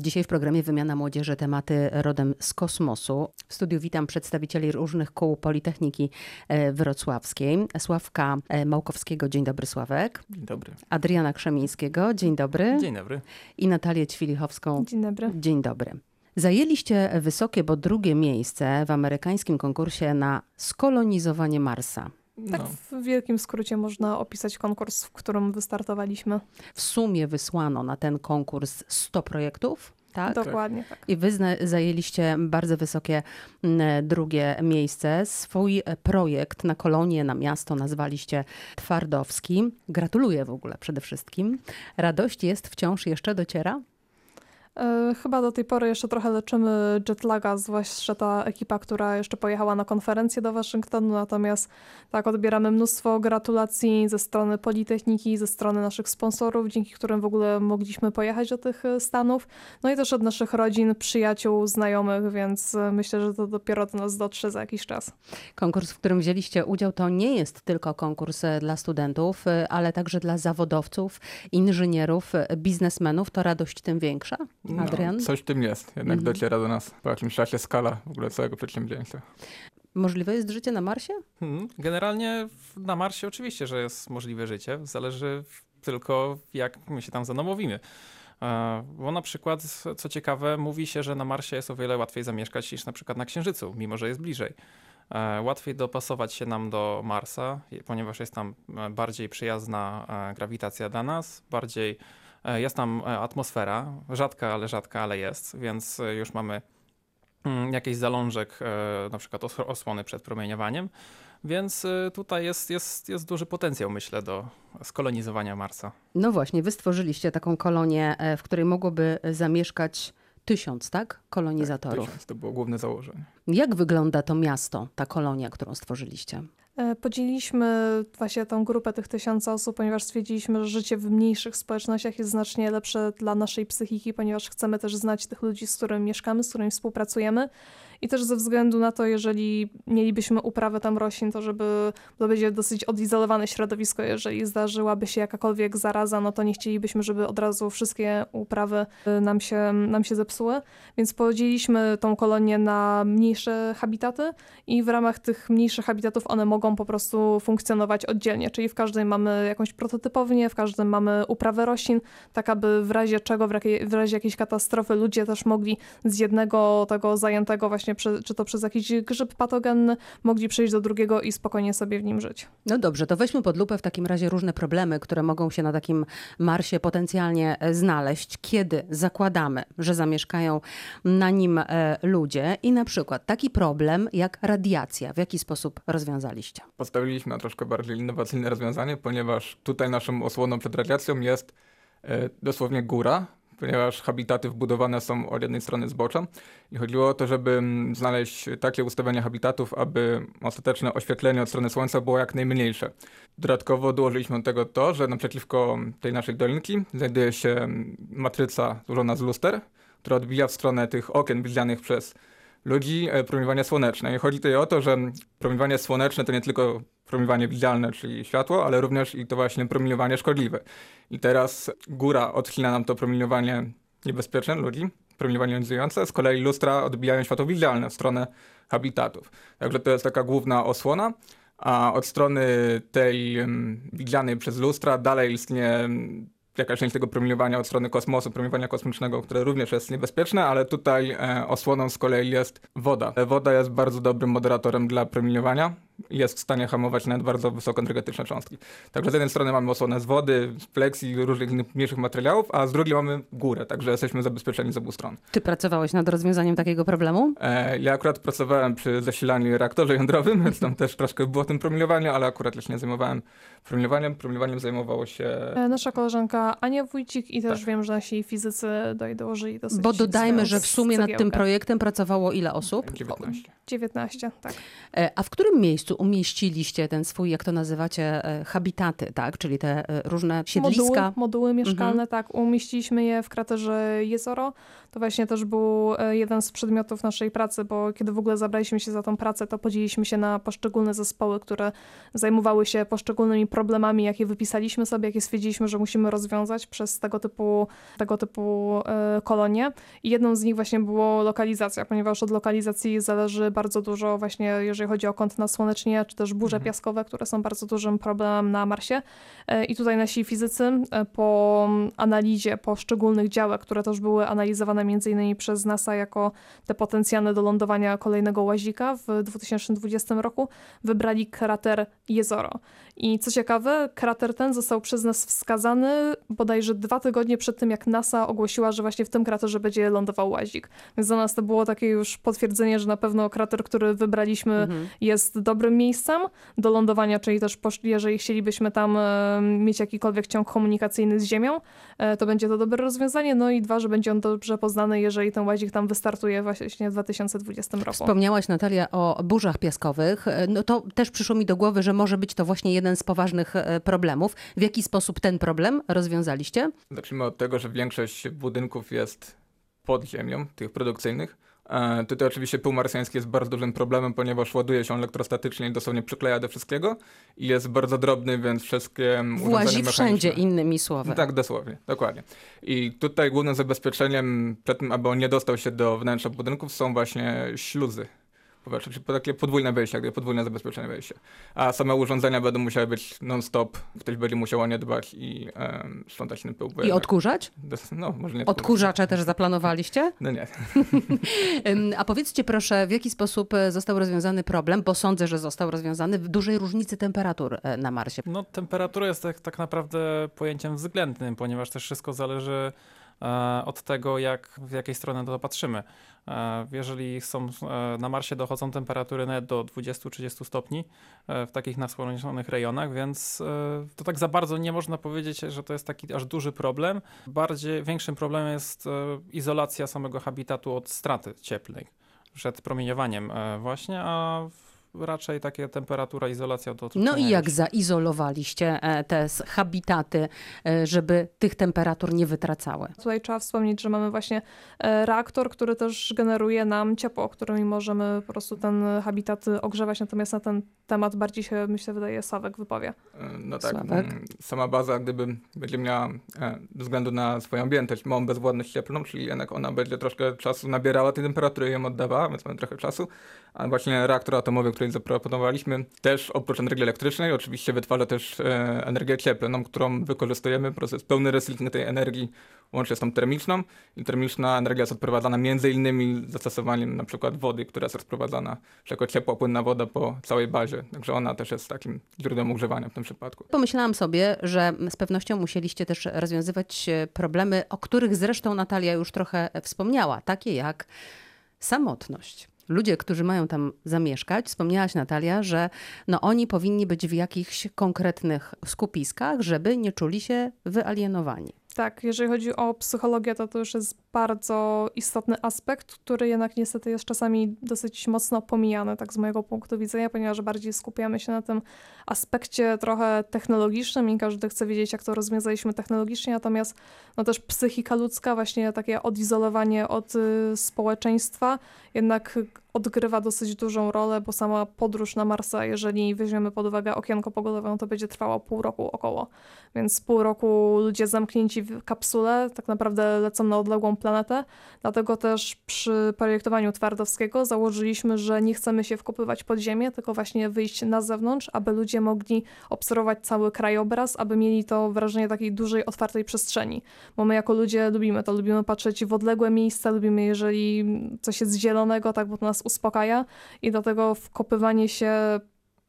Dzisiaj w programie Wymiana Młodzieży tematy rodem z kosmosu. W studiu witam przedstawicieli różnych kół Politechniki e, Wrocławskiej. Sławka e, Małkowskiego, dzień dobry Sławek. Dzień dobry. Adriana Krzemińskiego, dzień dobry. Dzień dobry. I Natalię Ćwilichowską. Dzień dobry. Dzień dobry. Zajęliście wysokie, bo drugie miejsce w amerykańskim konkursie na skolonizowanie Marsa. Tak No, w wielkim skrócie można opisać konkurs, w którym wystartowaliśmy. W sumie wysłano na ten konkurs 100 projektów, tak? Dokładnie tak. I wy zajęliście bardzo wysokie mm, drugie miejsce. Swój projekt na kolonię, na miasto nazwaliście Twardowski. Gratuluję w ogóle przede wszystkim. Radość jest wciąż jeszcze dociera? E, chyba do tej pory jeszcze trochę leczymy jetlaga, zwłaszcza ta ekipa, która jeszcze pojechała na konferencję do Waszyngtonu, natomiast tak odbieramy mnóstwo gratulacji ze strony Politechniki, ze strony naszych sponsorów, dzięki którym w ogóle mogliśmy pojechać do tych e, Stanów, no i też od naszych rodzin, przyjaciół, znajomych, więc e, myślę, że to dopiero do nas dotrze za jakiś czas. Konkurs, w którym wzięliście udział, to nie jest tylko konkurs dla studentów, ale także dla zawodowców, inżynierów, biznesmenów. To radość tym większa? Adrian? No, coś w tym jest. Jednak Mhm. dociera do nas po jakimś czasie skala w ogóle całego przedsięwzięcia. Możliwe jest życie na Marsie? Hmm, Generalnie na Marsie oczywiście, że jest możliwe życie. Zależy tylko jak my się tam zanomowimy. Bo na przykład, co ciekawe, mówi się, że na Marsie jest o wiele łatwiej zamieszkać niż na przykład na Księżycu, mimo że jest bliżej. E, Łatwiej dopasować się nam do Marsa, ponieważ jest tam bardziej przyjazna e, grawitacja dla nas, bardziej jest tam e, atmosfera, rzadka, ale rzadka, ale jest, więc e, już mamy mm, jakiś zalążek, e, na przykład os- osłony przed promieniowaniem. Więc tutaj jest, jest, jest duży potencjał, myślę, do skolonizowania Marsa. No właśnie, wy stworzyliście taką kolonię, e, w której mogłoby zamieszkać tysiąc, tak? Kolonizatorów. Tysiąc to było główne założenie. Jak wygląda to miasto, ta kolonia, którą stworzyliście? E, Podzieliliśmy właśnie tą grupę tych tysiąca osób, ponieważ stwierdziliśmy, że życie w mniejszych społecznościach jest znacznie lepsze dla naszej psychiki, ponieważ chcemy też znać tych ludzi, z którymi mieszkamy, z którymi współpracujemy. I też ze względu na to, jeżeli mielibyśmy uprawę tam roślin, to żeby to będzie dosyć odizolowane środowisko, jeżeli zdarzyłaby się jakakolwiek zaraza, no to nie chcielibyśmy, żeby od razu wszystkie uprawy y, nam się, nam się zepsuły. Więc podzieliliśmy tą kolonię na mniejsze habitaty i w ramach tych mniejszych habitatów one mogą po prostu funkcjonować oddzielnie, czyli w każdym mamy jakąś prototypownię, w każdym mamy uprawę roślin, tak aby w razie czego, w razie jakiejś katastrofy ludzie też mogli z jednego tego zajętego właśnie, prze, czy to przez jakiś grzyb patogenny, mogli przejść do drugiego i spokojnie sobie w nim żyć. No dobrze, to weźmy pod lupę w takim razie różne problemy, które mogą się na takim Marsie potencjalnie e, znaleźć, kiedy zakładamy, że zamieszkają na nim e, ludzie i na przykład taki problem jak radiacja. W jaki sposób rozwiązaliście? Postawiliśmy na troszkę bardziej innowacyjne rozwiązanie, ponieważ tutaj naszą osłoną przed radiacją jest e, dosłownie góra, ponieważ habitaty wbudowane są od jednej strony zbocza i chodziło o to, żeby mm, znaleźć takie ustawienia habitatów, aby ostateczne oświetlenie od strony słońca było jak najmniejsze. Dodatkowo dołożyliśmy do tego to, że naprzeciwko tej naszej dolinki znajduje się mm, matryca złożona z luster, która odbija w stronę tych okien widzianych przez ludzi e, promieniowanie słoneczne. I chodzi tutaj o to, że promieniowanie słoneczne to nie tylko promieniowanie widzialne, czyli światło, ale również i to właśnie promieniowanie szkodliwe. I teraz góra odcina nam to promieniowanie niebezpieczne ludzi, promieniowanie jonizujące, z kolei lustra odbijają światło widzialne w stronę habitatów. Także to jest taka główna osłona. A od strony tej um, widzianej przez lustra dalej istnieje um, jakaś część tego promieniowania od strony kosmosu, promieniowania kosmicznego, które również jest niebezpieczne, ale tutaj e, osłoną z kolei jest woda. E, Woda jest bardzo dobrym moderatorem dla promieniowania jest w stanie hamować nawet bardzo wysokoenergetyczne cząstki. Także z jednej strony mamy osłonę z wody, z pleksji i różnych innych mniejszych materiałów, a z drugiej mamy górę, także jesteśmy zabezpieczeni z obu stron. Ty pracowałeś nad rozwiązaniem takiego problemu? E, ja akurat pracowałem przy zasilaniu reaktorze jądrowym, więc tam też troszkę było tym promieniowaniu, ale akurat już nie zajmowałem promieniowaniem. Promieniowaniem zajmowało się E, Nasza koleżanka Ania Wójcik i też Tak. wiem, że nasi fizycy dołożyli dosyć Bo dodajmy, że w sumie nad tym projektem pracowało ile osób? 19. 19, tak. E, A w którym miejscu umieściliście ten swój, jak to nazywacie, e, habitaty, tak? Czyli te e, różne siedliska. Moduły, moduły mieszkalne, Mhm. tak. Umieściliśmy je w kraterze Jezoro. To właśnie też był e, jeden z przedmiotów naszej pracy, bo kiedy w ogóle zabraliśmy się za tą pracę, to podzieliliśmy się na poszczególne zespoły, które zajmowały się poszczególnymi problemami, jakie wypisaliśmy sobie, jakie stwierdziliśmy, że musimy rozwiązać przez tego typu, tego typu kolonie. I jedną z nich właśnie było lokalizacja, ponieważ od lokalizacji zależy bardzo dużo właśnie, jeżeli chodzi o kąt czy też burze Mhm. piaskowe, które są bardzo dużym problemem na Marsie. E, I tutaj nasi fizycy e, po analizie poszczególnych działek, które też były analizowane innymi przez NASA jako te potencjalne do lądowania kolejnego łazika w 2020 roku, wybrali krater Jezoro. I co ciekawe, krater ten został przez nas wskazany bodajże dwa tygodnie przed tym, jak NASA ogłosiła, że właśnie w tym kraterze będzie lądował łazik. Więc dla nas to było takie już potwierdzenie, że na pewno krater, który wybraliśmy, Mhm. jest dobrym miejscem do lądowania, czyli też jeżeli chcielibyśmy tam e, mieć jakikolwiek ciąg komunikacyjny z Ziemią, e, to będzie to dobre rozwiązanie. No i dwa, że będzie on dobrze poznany, jeżeli ten łazik tam wystartuje właśnie w 2020 roku. Wspomniałaś, Natalia, o burzach piaskowych. E, No to też przyszło mi do głowy, że może być to właśnie jeden z poważnych problemów. W jaki sposób ten problem rozwiązaliście? Zacznijmy od tego, że większość budynków jest pod ziemią, tych produkcyjnych. E, Tutaj oczywiście pył marsjański jest bardzo dużym problemem, ponieważ ładuje się elektrostatycznie i dosłownie przykleja do wszystkiego i jest bardzo drobny, więc wszystkie Włazi wszędzie, innymi słowy. Tak, dosłownie, dokładnie. I tutaj głównym zabezpieczeniem przed tym, aby on nie dostał się do wnętrza budynków są właśnie śluzy. Powietrza, czyli takie podwójne wejście, jakby podwójne zabezpieczenie wejścia. A same urządzenia będą musiały być non-stop, ktoś będzie musiał o nie dbać i um, sprzątać ten pył. I odkurzać? No, może nie Odkurzacze też zaplanowaliście? No nie. A powiedzcie proszę, w jaki sposób e, został rozwiązany problem, bo sądzę, że został rozwiązany w dużej różnicy temperatur e, na Marsie. No, temperatura jest tak, tak naprawdę pojęciem względnym, ponieważ też wszystko zależy od tego, jak, w jakiej strony to patrzymy. E, jeżeli są e, na Marsie dochodzą temperatury nawet do 20-30 stopni e, w takich nasłoneczonych rejonach, więc e, to tak za bardzo nie można powiedzieć, że to jest taki aż duży problem. Bardziej większym problemem jest e, izolacja samego habitatu od straty cieplnej przed promieniowaniem e, właśnie, a raczej takie temperatura, izolacja do No i jak zaizolowaliście e, te habitaty, e, żeby tych temperatur nie wytracały? Tutaj trzeba wspomnieć, że mamy właśnie e, reaktor, który też generuje nam ciepło, którymi możemy po prostu ten habitat ogrzewać, natomiast na ten temat bardziej się, myślę, wydaje, Sławek wypowie. No tak, Sławek? sama baza gdyby będzie miała ze względu na swoją objętość małą bezwładność cieplną, czyli jednak ona będzie troszkę czasu nabierała tej temperatury i ją oddawała, więc mamy trochę czasu. A właśnie reaktor atomowy, który zaproponowaliśmy, też oprócz energii elektrycznej oczywiście wytwarza też e, energię cieplną, którą wykorzystujemy. Jest pełny recykling tej energii łącznie z tą termiczną. I termiczna energia jest odprowadzana między innymi zastosowaniem na przykład wody, która jest rozprowadzana jako ciepła, płynna woda po całej bazie. Także ona też jest takim źródłem ogrzewania w tym przypadku. Pomyślałam sobie, że z pewnością musieliście też rozwiązywać e, problemy, o których zresztą Natalia już trochę wspomniała, takie jak samotność. Ludzie, którzy mają tam zamieszkać, wspomniałaś Natalia, że no oni powinni być w jakichś konkretnych skupiskach, żeby nie czuli się wyalienowani. Tak, jeżeli chodzi o psychologię, to to już jest bardzo istotny aspekt, który jednak niestety jest czasami dosyć mocno pomijany, tak z mojego punktu widzenia, ponieważ bardziej skupiamy się na tym aspekcie trochę technologicznym i każdy chce wiedzieć, jak to rozwiązaliśmy technologicznie, natomiast no też psychika ludzka, właśnie takie odizolowanie od y, społeczeństwa, jednak odgrywa dosyć dużą rolę, bo sama podróż na Marsa, jeżeli weźmiemy pod uwagę okienko pogodowe, no to będzie trwała pół roku około. Więc pół roku ludzie zamknięci w kapsule tak naprawdę lecą na odległą planetę. Dlatego też przy projektowaniu Twardowskiego założyliśmy, że nie chcemy się wkopywać pod ziemię, tylko właśnie wyjść na zewnątrz, aby ludzie mogli obserwować cały krajobraz, aby mieli to wrażenie takiej dużej, otwartej przestrzeni. Bo my jako ludzie lubimy to, lubimy patrzeć w odległe miejsca, lubimy jeżeli coś jest zielonego, tak, bo to nas uspokaja i dlatego wkopywanie się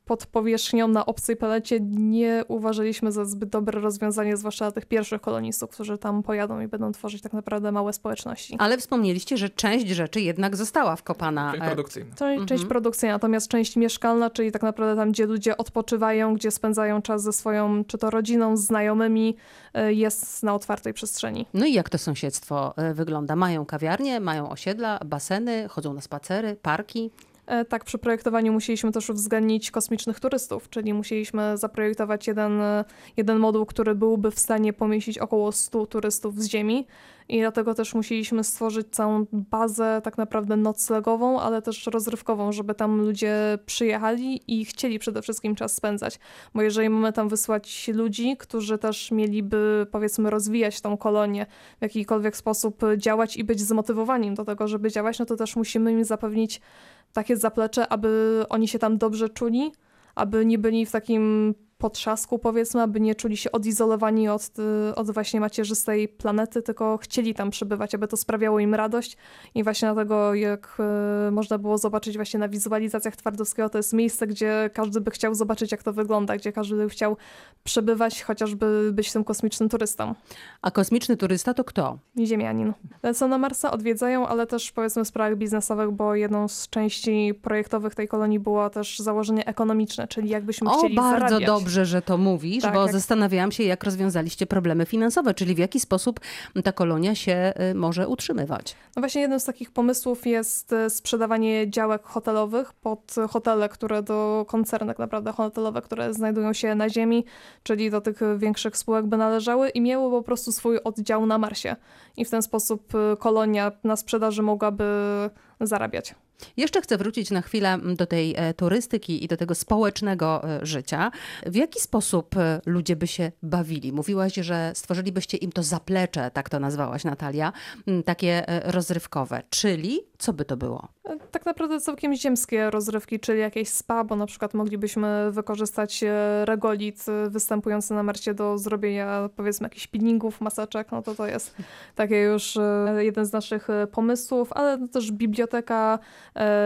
pod powierzchnią na obcej planecie nie uważaliśmy za zbyt dobre rozwiązanie, zwłaszcza dla tych pierwszych kolonistów, którzy tam pojadą i będą tworzyć tak naprawdę małe społeczności. Ale wspomnieliście, że część rzeczy jednak została wkopana. Część e, produkcyjna. To jest część produkcyjna, natomiast część mieszkalna, czyli tak naprawdę tam, gdzie ludzie odpoczywają, gdzie spędzają czas ze swoją, czy to rodziną, znajomymi, y, jest na otwartej przestrzeni. No i jak to sąsiedztwo e, wygląda? Mają kawiarnie, mają osiedla, baseny, chodzą na spacery, parki. E, tak, przy projektowaniu musieliśmy też uwzględnić kosmicznych turystów, czyli musieliśmy zaprojektować jeden, e, jeden moduł, który byłby w stanie pomieścić około 100 turystów z Ziemi. I dlatego też musieliśmy stworzyć całą bazę tak naprawdę noclegową, ale też rozrywkową, żeby tam ludzie przyjechali i chcieli przede wszystkim czas spędzać. Bo jeżeli mamy tam wysłać ludzi, którzy też mieliby powiedzmy rozwijać tą kolonię, w jakikolwiek sposób działać i być zmotywowani do tego, żeby działać, no to też musimy im zapewnić takie zaplecze, aby oni się tam dobrze czuli, aby nie byli w takim potrzasku, powiedzmy, aby nie czuli się odizolowani od, y, od właśnie macierzystej planety, tylko chcieli tam przebywać, aby to sprawiało im radość. I właśnie dlatego, jak y, można było zobaczyć właśnie na wizualizacjach Twardowskiego, to jest miejsce, gdzie każdy by chciał zobaczyć, jak to wygląda, gdzie każdy by chciał przebywać, chociażby być tym kosmicznym turystą. A kosmiczny turysta to kto? Ziemianin. Lecą na Marsa, odwiedzają, ale też powiedzmy w sprawach biznesowych, bo jedną z części projektowych tej kolonii było też założenie ekonomiczne, czyli jakbyśmy o, chcieli bardzo zarabiać. dobrze, że to mówisz, Tak, bo jak- zastanawiałam się, jak rozwiązaliście problemy finansowe, czyli w jaki sposób ta kolonia się y, może utrzymywać. No właśnie jednym z takich pomysłów jest e, sprzedawanie działek hotelowych pod hotele, które do koncerny tak naprawdę hotelowe, które znajdują się na Ziemi, czyli do tych większych spółek by należały i miały po prostu swój oddział na Marsie. I w ten sposób e, kolonia na sprzedaży mogłaby zarabiać. Jeszcze chcę wrócić na chwilę mm, do tej e, turystyki i do tego społecznego e, życia. W jaki sposób e, ludzie by się bawili? Mówiłaś, że stworzylibyście im to zaplecze, tak to nazwałaś Natalia, takie rozrywkowe. Czyli co by to było? E, Tak naprawdę całkiem ziemskie rozrywki, czyli jakieś spa, bo na przykład moglibyśmy wykorzystać e, regolit e, występujący na Marsie do zrobienia powiedzmy jakichś peelingów, maseczek, no to to jest takie już jeden z naszych pomysłów, ale też biblioteka,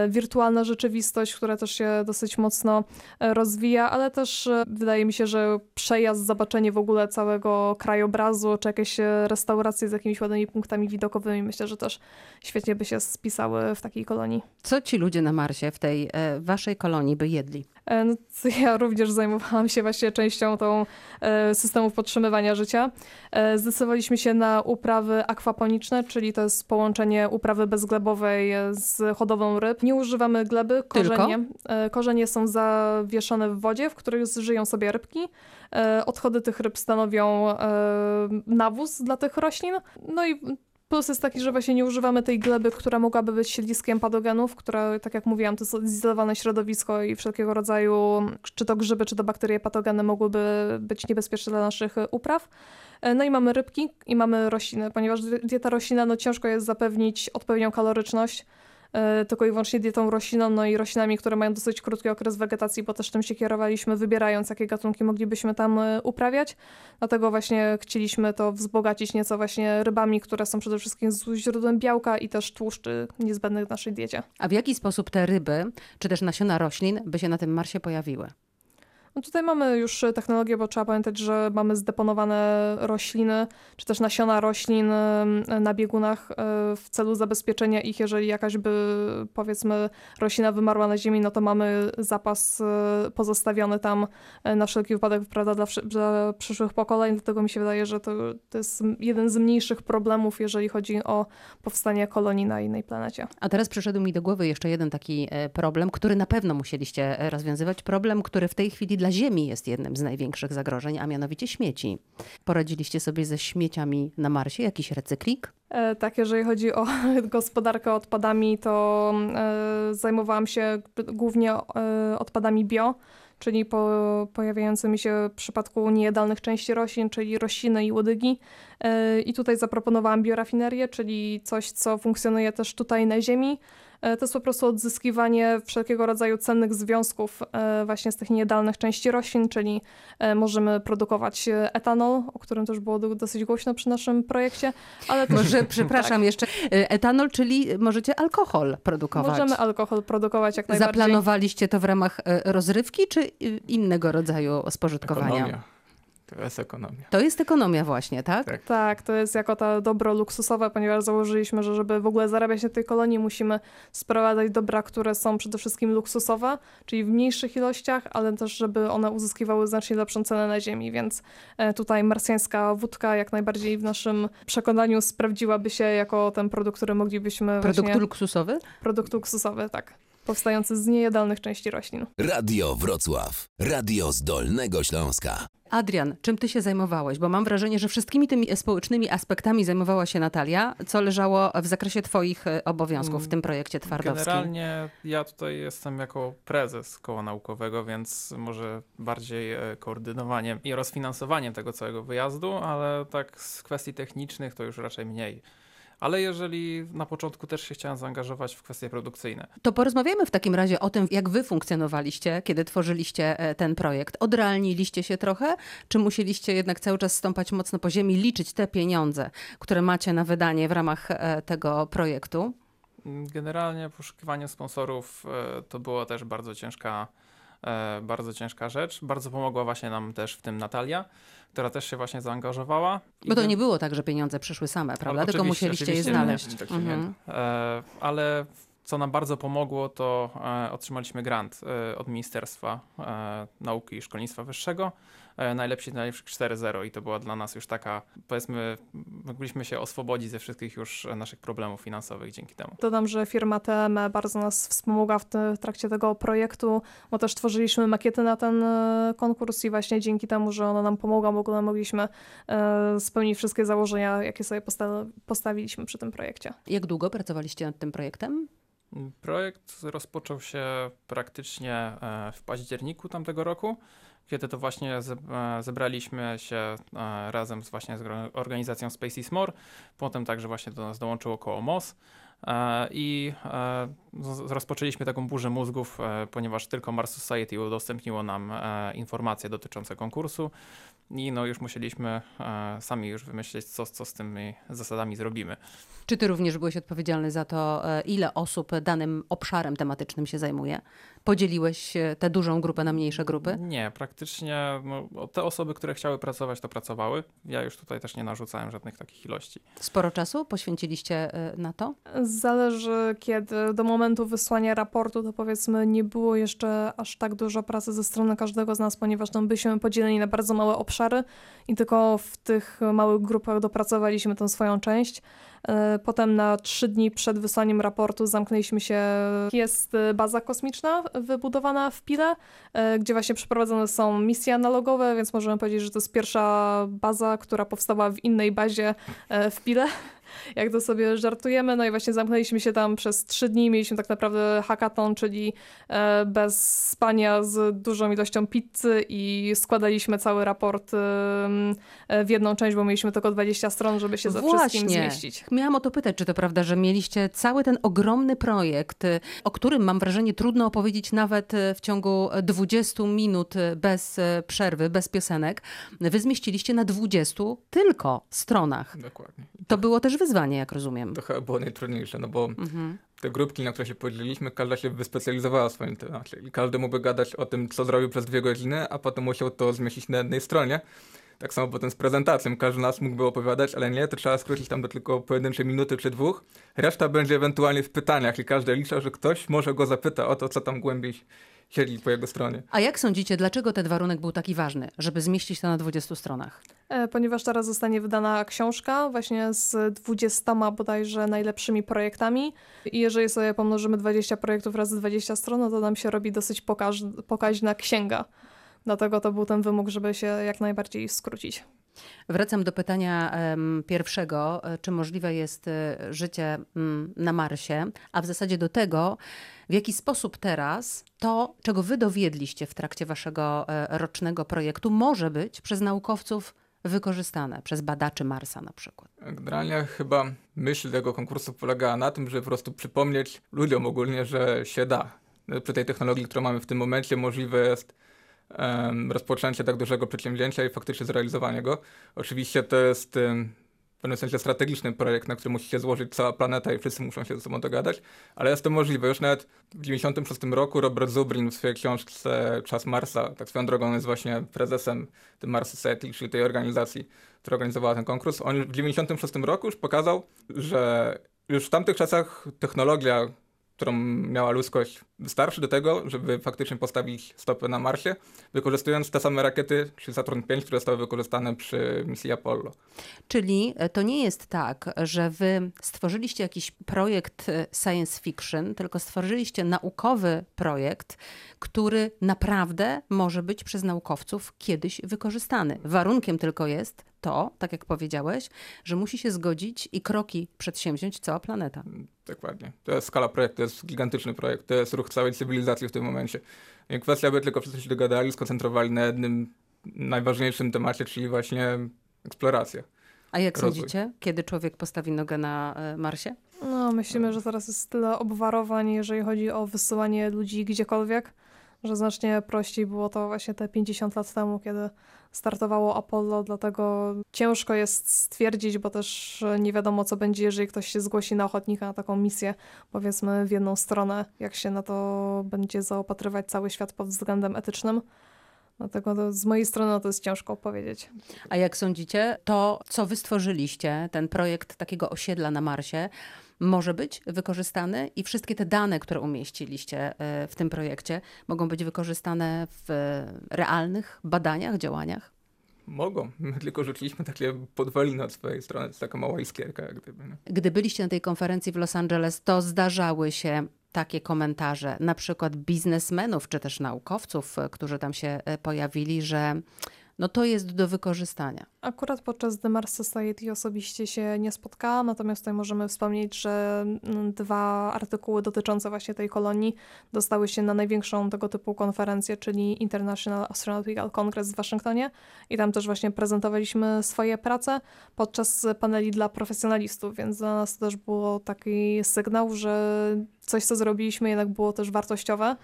wirtualna rzeczywistość, która też się dosyć mocno rozwija, ale też wydaje mi się, że przejazd, zobaczenie w ogóle całego krajobrazu, czy jakieś restauracje z jakimiś ładnymi punktami widokowymi, myślę, że też świetnie by się spisały w takiej kolonii. Co ci ludzie na Marsie w tej e, waszej kolonii by jedli? E, No, ja również zajmowałam się właśnie częścią tą e, systemów podtrzymywania życia. E, Zdecydowaliśmy się na uprawy akwaponiczne, czyli to jest połączenie uprawy bezglebowej z hodowlą ryb. Nie używamy gleby, korzenie. e, Korzenie są zawieszone w wodzie, w której żyją sobie rybki. E, Odchody tych ryb stanowią e, nawóz dla tych roślin. No i Plus jest taki, że właśnie nie używamy tej gleby, która mogłaby być siedliskiem patogenów, która, tak jak mówiłam, to jest odizolowane środowisko i wszelkiego rodzaju, czy to grzyby, czy to bakterie patogeny mogłyby być niebezpieczne dla naszych e, upraw. E, No i mamy rybki i mamy rośliny, ponieważ di- dieta roślinna, no ciężko jest zapewnić odpowiednią kaloryczność, tylko i wyłącznie dietą roślinną, no i roślinami, które mają dosyć krótki okres wegetacji, bo też tym się kierowaliśmy, wybierając, jakie gatunki moglibyśmy tam e, uprawiać. Dlatego właśnie chcieliśmy to wzbogacić nieco właśnie rybami, które są przede wszystkim źródłem białka i też tłuszczy niezbędnych w naszej diecie. A w jaki sposób te ryby, czy też nasiona roślin by się na tym Marsie pojawiły? No tutaj mamy już e, technologię, bo trzeba pamiętać, że mamy zdeponowane rośliny, czy też nasiona roślin na biegunach e, w celu zabezpieczenia ich, jeżeli jakaś by, powiedzmy, roślina wymarła na ziemi, no to mamy zapas e, pozostawiony tam na wszelki wypadek, prawda, dla, dla przyszłych pokoleń, dlatego mi się wydaje, że to, to jest jeden z mniejszych problemów, jeżeli chodzi o powstanie kolonii na innej planecie. A teraz przyszedł mi do głowy jeszcze jeden taki problem, który na pewno musieliście rozwiązywać. Problem, który w tej chwili dla Ziemi jest jednym z największych zagrożeń, a mianowicie śmieci. Poradziliście sobie ze śmieciami na Marsie? Jakiś recykling? E, Tak, jeżeli chodzi o gospodarkę odpadami, to e, zajmowałam się głównie e, odpadami bio, czyli po, pojawiającymi się w przypadku niejadalnych części roślin, czyli rośliny i łodygi. E, I tutaj zaproponowałam biorafinerię, czyli coś, co funkcjonuje też tutaj na Ziemi. E, To jest po prostu odzyskiwanie wszelkiego rodzaju cennych związków e, właśnie z tych niejadalnych części roślin, czyli możemy produkować etanol, o którym też było do- dosyć głośno przy naszym projekcie, ale też Może, przepraszam jeszcze, e, etanol, czyli możecie alkohol produkować. Możemy alkohol produkować jak najbardziej. Zaplanowaliście to w ramach rozrywki, czy innego rodzaju spożytkowania? Ekonomia. To jest ekonomia. To jest ekonomia właśnie, tak? Tak. Tak, to jest jako to dobro luksusowe, ponieważ założyliśmy, że żeby w ogóle zarabiać na tej kolonii, musimy sprowadzać dobra, które są przede wszystkim luksusowe, czyli w mniejszych ilościach, ale też, żeby one uzyskiwały znacznie lepszą cenę na ziemi, więc e, tutaj marsjańska wódka jak najbardziej w naszym przekonaniu sprawdziłaby się jako ten produkt, który moglibyśmy Produkt właśnie... luksusowy? Produkt luksusowy, tak. powstający z niejadalnych części roślin. Radio Wrocław. Radio z Dolnego Śląska. Adrian, czym ty się zajmowałeś? Bo mam wrażenie, że wszystkimi tymi społecznymi aspektami zajmowała się Natalia, co leżało w zakresie twoich e, obowiązków w tym projekcie twardowskim. Generalnie ja tutaj jestem jako prezes koła naukowego, więc może bardziej e, koordynowaniem i rozfinansowaniem tego całego wyjazdu, ale tak z kwestii technicznych to już raczej mniej ale jeżeli na początku też się chciałem zaangażować w kwestie produkcyjne. To porozmawiamy w takim razie o tym, jak wy funkcjonowaliście, kiedy tworzyliście e, ten projekt. Odrealniliście się trochę, czy musieliście jednak cały czas stąpać mocno po ziemi, liczyć te pieniądze, które macie na wydanie w ramach e, tego projektu? Generalnie poszukiwanie sponsorów e, to była też bardzo ciężka, bardzo ciężka rzecz. Bardzo pomogła właśnie nam też w tym Natalia która też się właśnie zaangażowała. Bo to nie było tak, że pieniądze przyszły same, prawda? Tylko musieliście je znaleźć. Tak mhm. e, ale co nam bardzo pomogło, to e, otrzymaliśmy grant e, od Ministerstwa e, Nauki i Szkolnictwa Wyższego E, najlepsi z najlepszych 4-0 i to była dla nas już taka, powiedzmy, mogliśmy się oswobodzić ze wszystkich już naszych problemów finansowych dzięki temu. Dodam, że firma TM bardzo nas wspomogła w, trakcie tego projektu, bo też tworzyliśmy makiety na ten e, konkurs i właśnie dzięki temu, że ona nam pomogła, w ogóle mogliśmy e, spełnić wszystkie założenia, jakie sobie posta postawiliśmy przy tym projekcie. Jak długo pracowaliście nad tym projektem? Projekt rozpoczął się praktycznie w październiku tamtego roku kiedy to właśnie e, zebraliśmy się e, razem z właśnie z organizacją Space More, potem także właśnie do nas dołączyło koło MOS e, i rozpoczęliśmy taką burzę mózgów, ponieważ tylko Mars Society udostępniło nam informacje dotyczące konkursu i no już musieliśmy sami już wymyślić, co, co z tymi zasadami zrobimy. Czy ty również byłeś odpowiedzialny za to, ile osób danym obszarem tematycznym się zajmuje? Podzieliłeś tę dużą grupę na mniejsze grupy? Nie, praktycznie no, te osoby, które chciały pracować, to pracowały. Ja już tutaj też nie narzucałem żadnych takich ilości. Sporo czasu poświęciliście y, na to? Zależy kiedy. Do momentu wysłania raportu to powiedzmy nie było jeszcze aż tak dużo pracy ze strony każdego z nas, ponieważ tam byliśmy podzieleni na bardzo małe obszary i tylko w tych małych grupach dopracowaliśmy tę swoją część. E, potem na trzy dni przed wysłaniem raportu zamknęliśmy się. Jest baza kosmiczna wybudowana w Pile, e, gdzie właśnie przeprowadzone są misje analogowe, więc możemy powiedzieć, że to jest pierwsza baza, która powstała w innej bazie e, w Pile jak to sobie żartujemy. No i właśnie zamknęliśmy się tam przez trzy dni, mieliśmy tak naprawdę hackathon, czyli e, bez spania z dużą ilością pizzy i składaliśmy cały raport e, w jedną część, bo mieliśmy tylko 20 stron, żeby się ze wszystkim zmieścić. Miałam o to pytać, czy to prawda, że mieliście cały ten ogromny projekt, o którym mam wrażenie trudno opowiedzieć nawet w ciągu 20 minut bez przerwy, bez piosenek. Wy zmieściliście na 20 tylko stronach. Dokładnie. To było też wyzwanie, jak rozumiem. To chyba było najtrudniejsze, no bo mhm. te grupki, na które się podzieliliśmy, każda się wyspecjalizowała w swoim temacie i każdy mógłby gadać o tym, co zrobił przez dwie godziny, a potem musiał to zmieścić na jednej stronie. Tak samo potem z prezentacją. Każdy z nas mógłby opowiadać, ale nie, to trzeba skrócić tam do tylko pojedynczej minuty czy dwóch. Reszta będzie ewentualnie w pytaniach i każdy liczy, że ktoś może go zapyta o to, co tam głębiej siedzi po jego stronie. A jak sądzicie, dlaczego ten warunek był taki ważny, żeby zmieścić to na 20 stronach? E, ponieważ teraz zostanie wydana książka właśnie z 20 bodajże najlepszymi projektami i jeżeli sobie pomnożymy 20 projektów razy 20 stron, no to nam się robi dosyć pokaź pokaźna księga. Dlatego to był ten wymóg, żeby się jak najbardziej skrócić. Wracam do pytania pierwszego, e, czy możliwe jest e, życie um, na Marsie, a w zasadzie do tego, w jaki sposób teraz to, czego wy dowiedliście w trakcie waszego e, rocznego projektu, może być przez naukowców wykorzystane, przez badaczy Marsa na przykład. Generalnie chyba myśl tego konkursu polegała na tym, żeby po prostu przypomnieć ludziom ogólnie, że się da. Przy tej technologii, którą mamy w tym momencie, możliwe jest rozpoczęcie tak dużego przedsięwzięcia i faktycznie zrealizowanie go. Oczywiście to jest w pewnym sensie strategiczny projekt, na który musi się złożyć cała planeta i wszyscy muszą się ze sobą dogadać, ale jest to możliwe. Już nawet w 1996 roku Robert Zubrin w swojej książce Czas Marsa, tak swoją drogą jest właśnie prezesem tym Mars Society, czyli tej organizacji, która organizowała ten konkurs. On w 1996 roku już pokazał, że już w tamtych czasach technologia którą miała ludzkość, wystarczy do tego, żeby faktycznie postawić stopę na Marsie, wykorzystując te same rakiety, czyli Saturn V, które zostały wykorzystane przy misji Apollo. Czyli e, to nie jest tak, że wy stworzyliście jakiś projekt e, science fiction, tylko stworzyliście naukowy projekt, który naprawdę może być przez naukowców kiedyś wykorzystany. Warunkiem tylko jest to, tak jak powiedziałeś, że musi się zgodzić i kroki przedsięwziąć cała planeta. Dokładnie. To jest skala projektu, to jest gigantyczny projekt, to jest ruch całej cywilizacji w tym momencie. I kwestia, by tylko wszyscy się dogadali, skoncentrowali na jednym najważniejszym temacie, czyli właśnie eksploracja. A jak Rozwój. sądzicie, kiedy człowiek postawi nogę na e, Marsie? No, myślimy, że teraz jest tyle obwarowań, jeżeli chodzi o wysyłanie ludzi gdziekolwiek, że znacznie prościej było to właśnie te 50 lat temu, kiedy startowało Apollo, dlatego ciężko jest stwierdzić, bo też nie wiadomo, co będzie, jeżeli ktoś się zgłosi na ochotnika na taką misję, powiedzmy w jedną stronę, jak się na to będzie zaopatrywać cały świat pod względem etycznym. Dlatego to, z mojej strony to jest ciężko powiedzieć. A jak sądzicie, to co wy stworzyliście, ten projekt takiego osiedla na Marsie, może być wykorzystany i wszystkie te dane, które umieściliście e, w tym projekcie, mogą być wykorzystane w realnych badaniach, działaniach? Mogą. My tylko rzuciliśmy takie podwaliny od swojej strony. To jest taka mała iskierka, jak gdyby. Nie? Gdy byliście na tej konferencji w Los Angeles, to zdarzały się takie komentarze, na przykład biznesmenów czy też naukowców, którzy tam się e, pojawili, że no to jest do wykorzystania. Akurat podczas The Mars Society osobiście się nie spotkałam, natomiast tutaj możemy wspomnieć, że mm, dwa artykuły dotyczące właśnie tej kolonii dostały się na największą tego typu konferencję, czyli International Astronautical Congress w Waszyngtonie i tam też właśnie prezentowaliśmy swoje prace podczas paneli dla profesjonalistów, więc dla nas też było taki sygnał, że coś, co zrobiliśmy jednak było też wartościowe,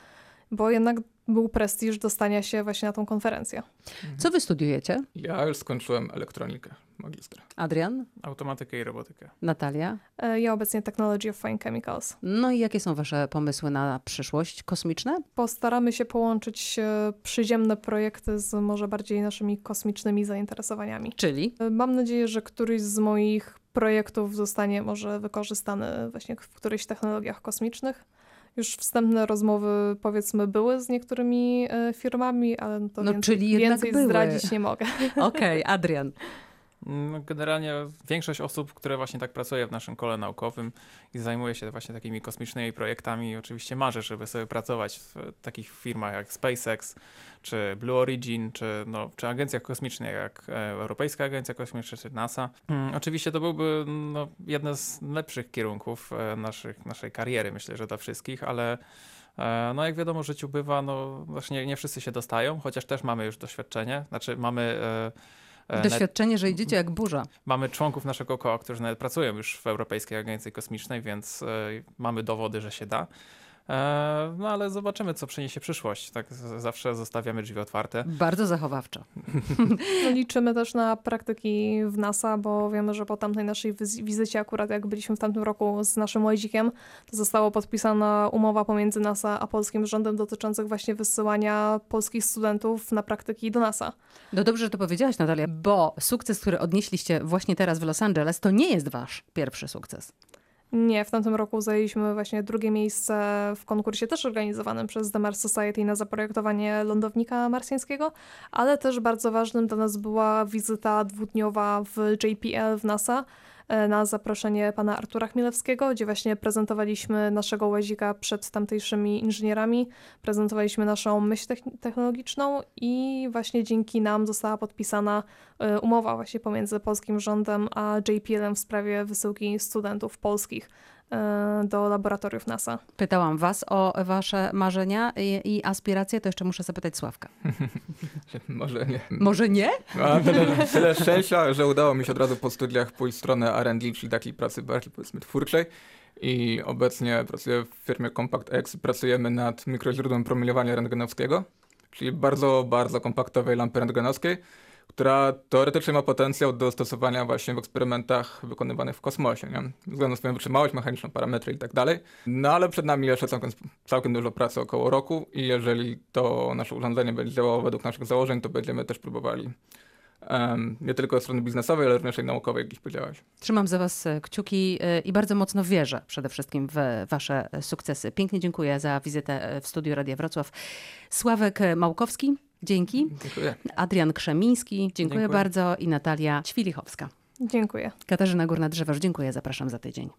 bo jednak był prestiż dostania się właśnie na tą konferencję. Co wy studiujecie? Ja już skończyłem elektronikę, magistra. Adrian? Automatykę i robotykę. Natalia? E, Ja obecnie Technology of Fine Chemicals. No i jakie są wasze pomysły na przyszłość kosmiczne? Postaramy się połączyć e, przyziemne projekty z może bardziej naszymi kosmicznymi zainteresowaniami. Czyli? E, Mam nadzieję, że któryś z moich projektów zostanie może wykorzystany właśnie w którychś technologiach kosmicznych. Już wstępne rozmowy powiedzmy były z niektórymi e, firmami, ale no to No, więcej, czyli jednak więcej były. zdradzić nie mogę. Okej, Adrian. Mm, Generalnie większość osób, które właśnie tak pracuje w naszym kole naukowym i zajmuje się właśnie takimi kosmicznymi projektami, oczywiście marzy, żeby sobie pracować w takich firmach jak SpaceX, czy Blue Origin, czy, no, czy agencjach kosmicznych jak e, Europejska Agencja Kosmiczna, czy NASA. Mm, Oczywiście to byłby no, jeden z lepszych kierunków e, naszych, naszej kariery, myślę, że dla wszystkich, ale e, no jak wiadomo, życiu bywa, no właśnie nie wszyscy się dostają, chociaż też mamy już doświadczenie, znaczy mamy... e, Doświadczenie, że idziecie jak burza. Mamy członków naszego koła, którzy nawet pracują już w Europejskiej Agencji Kosmicznej, więc e, mamy dowody, że się da. E, no ale zobaczymy, co przyniesie przyszłość. Tak zawsze zostawiamy drzwi otwarte. Bardzo zachowawczo. No, liczymy też na praktyki w NASA, bo wiemy, że po tamtej naszej wiz- wizycie, akurat jak byliśmy w tamtym roku z naszym łazikiem, to została podpisana umowa pomiędzy NASA a polskim rządem dotyczących właśnie wysyłania polskich studentów na praktyki do NASA. No dobrze, że to powiedziałaś, Natalia, bo sukces, który odnieśliście właśnie teraz w Los Angeles, to nie jest wasz pierwszy sukces. Nie, w tamtym roku zajęliśmy właśnie drugie miejsce w konkursie też organizowanym przez The Mars Society na zaprojektowanie lądownika marsjańskiego, ale też bardzo ważnym dla nas była wizyta dwudniowa w JPL w NASA na zaproszenie pana Artura Chmielewskiego, gdzie właśnie prezentowaliśmy naszego łazika przed tamtejszymi inżynierami, prezentowaliśmy naszą myśl techn- technologiczną i właśnie dzięki nam została podpisana e, umowa właśnie pomiędzy polskim rządem a JPL-em w sprawie wysyłki studentów polskich. e, do laboratoriów NASA. Pytałam was o wasze marzenia i, i aspiracje, to jeszcze muszę zapytać Sławka. Może nie. Może nie? A tyle, tyle szczęścia, że udało mi się od razu po studiach pójść w stronę R&D, czyli takiej pracy bardziej powiedzmy twórczej. I obecnie pracuję w firmie Compact X. Pracujemy nad mikroźródłem promieniowania rentgenowskiego, czyli bardzo, bardzo kompaktowej lampy rentgenowskiej, która teoretycznie ma potencjał do stosowania właśnie w eksperymentach wykonywanych w kosmosie, nie? względem swoją wytrzymałość mechaniczną, parametry i tak dalej. No ale przed nami jeszcze całkiem, całkiem dużo pracy, około roku i jeżeli to nasze urządzenie będzie działało według naszych założeń, to będziemy też próbowali um, nie tylko od strony biznesowej, ale również i naukowej, jak dziś powiedziałaś. Trzymam za Was e, kciuki e, i bardzo mocno wierzę przede wszystkim w e, Wasze sukcesy. Pięknie dziękuję za wizytę w studiu Radia Wrocław. Sławek Małkowski, Dzięki. Dziękuję. Adrian Krzemiński, dziękuję, dziękuję. bardzo i Natalia Świlichowska. Dziękuję. Katarzyna Górna-Drzewoż, dziękuję, zapraszam za tydzień.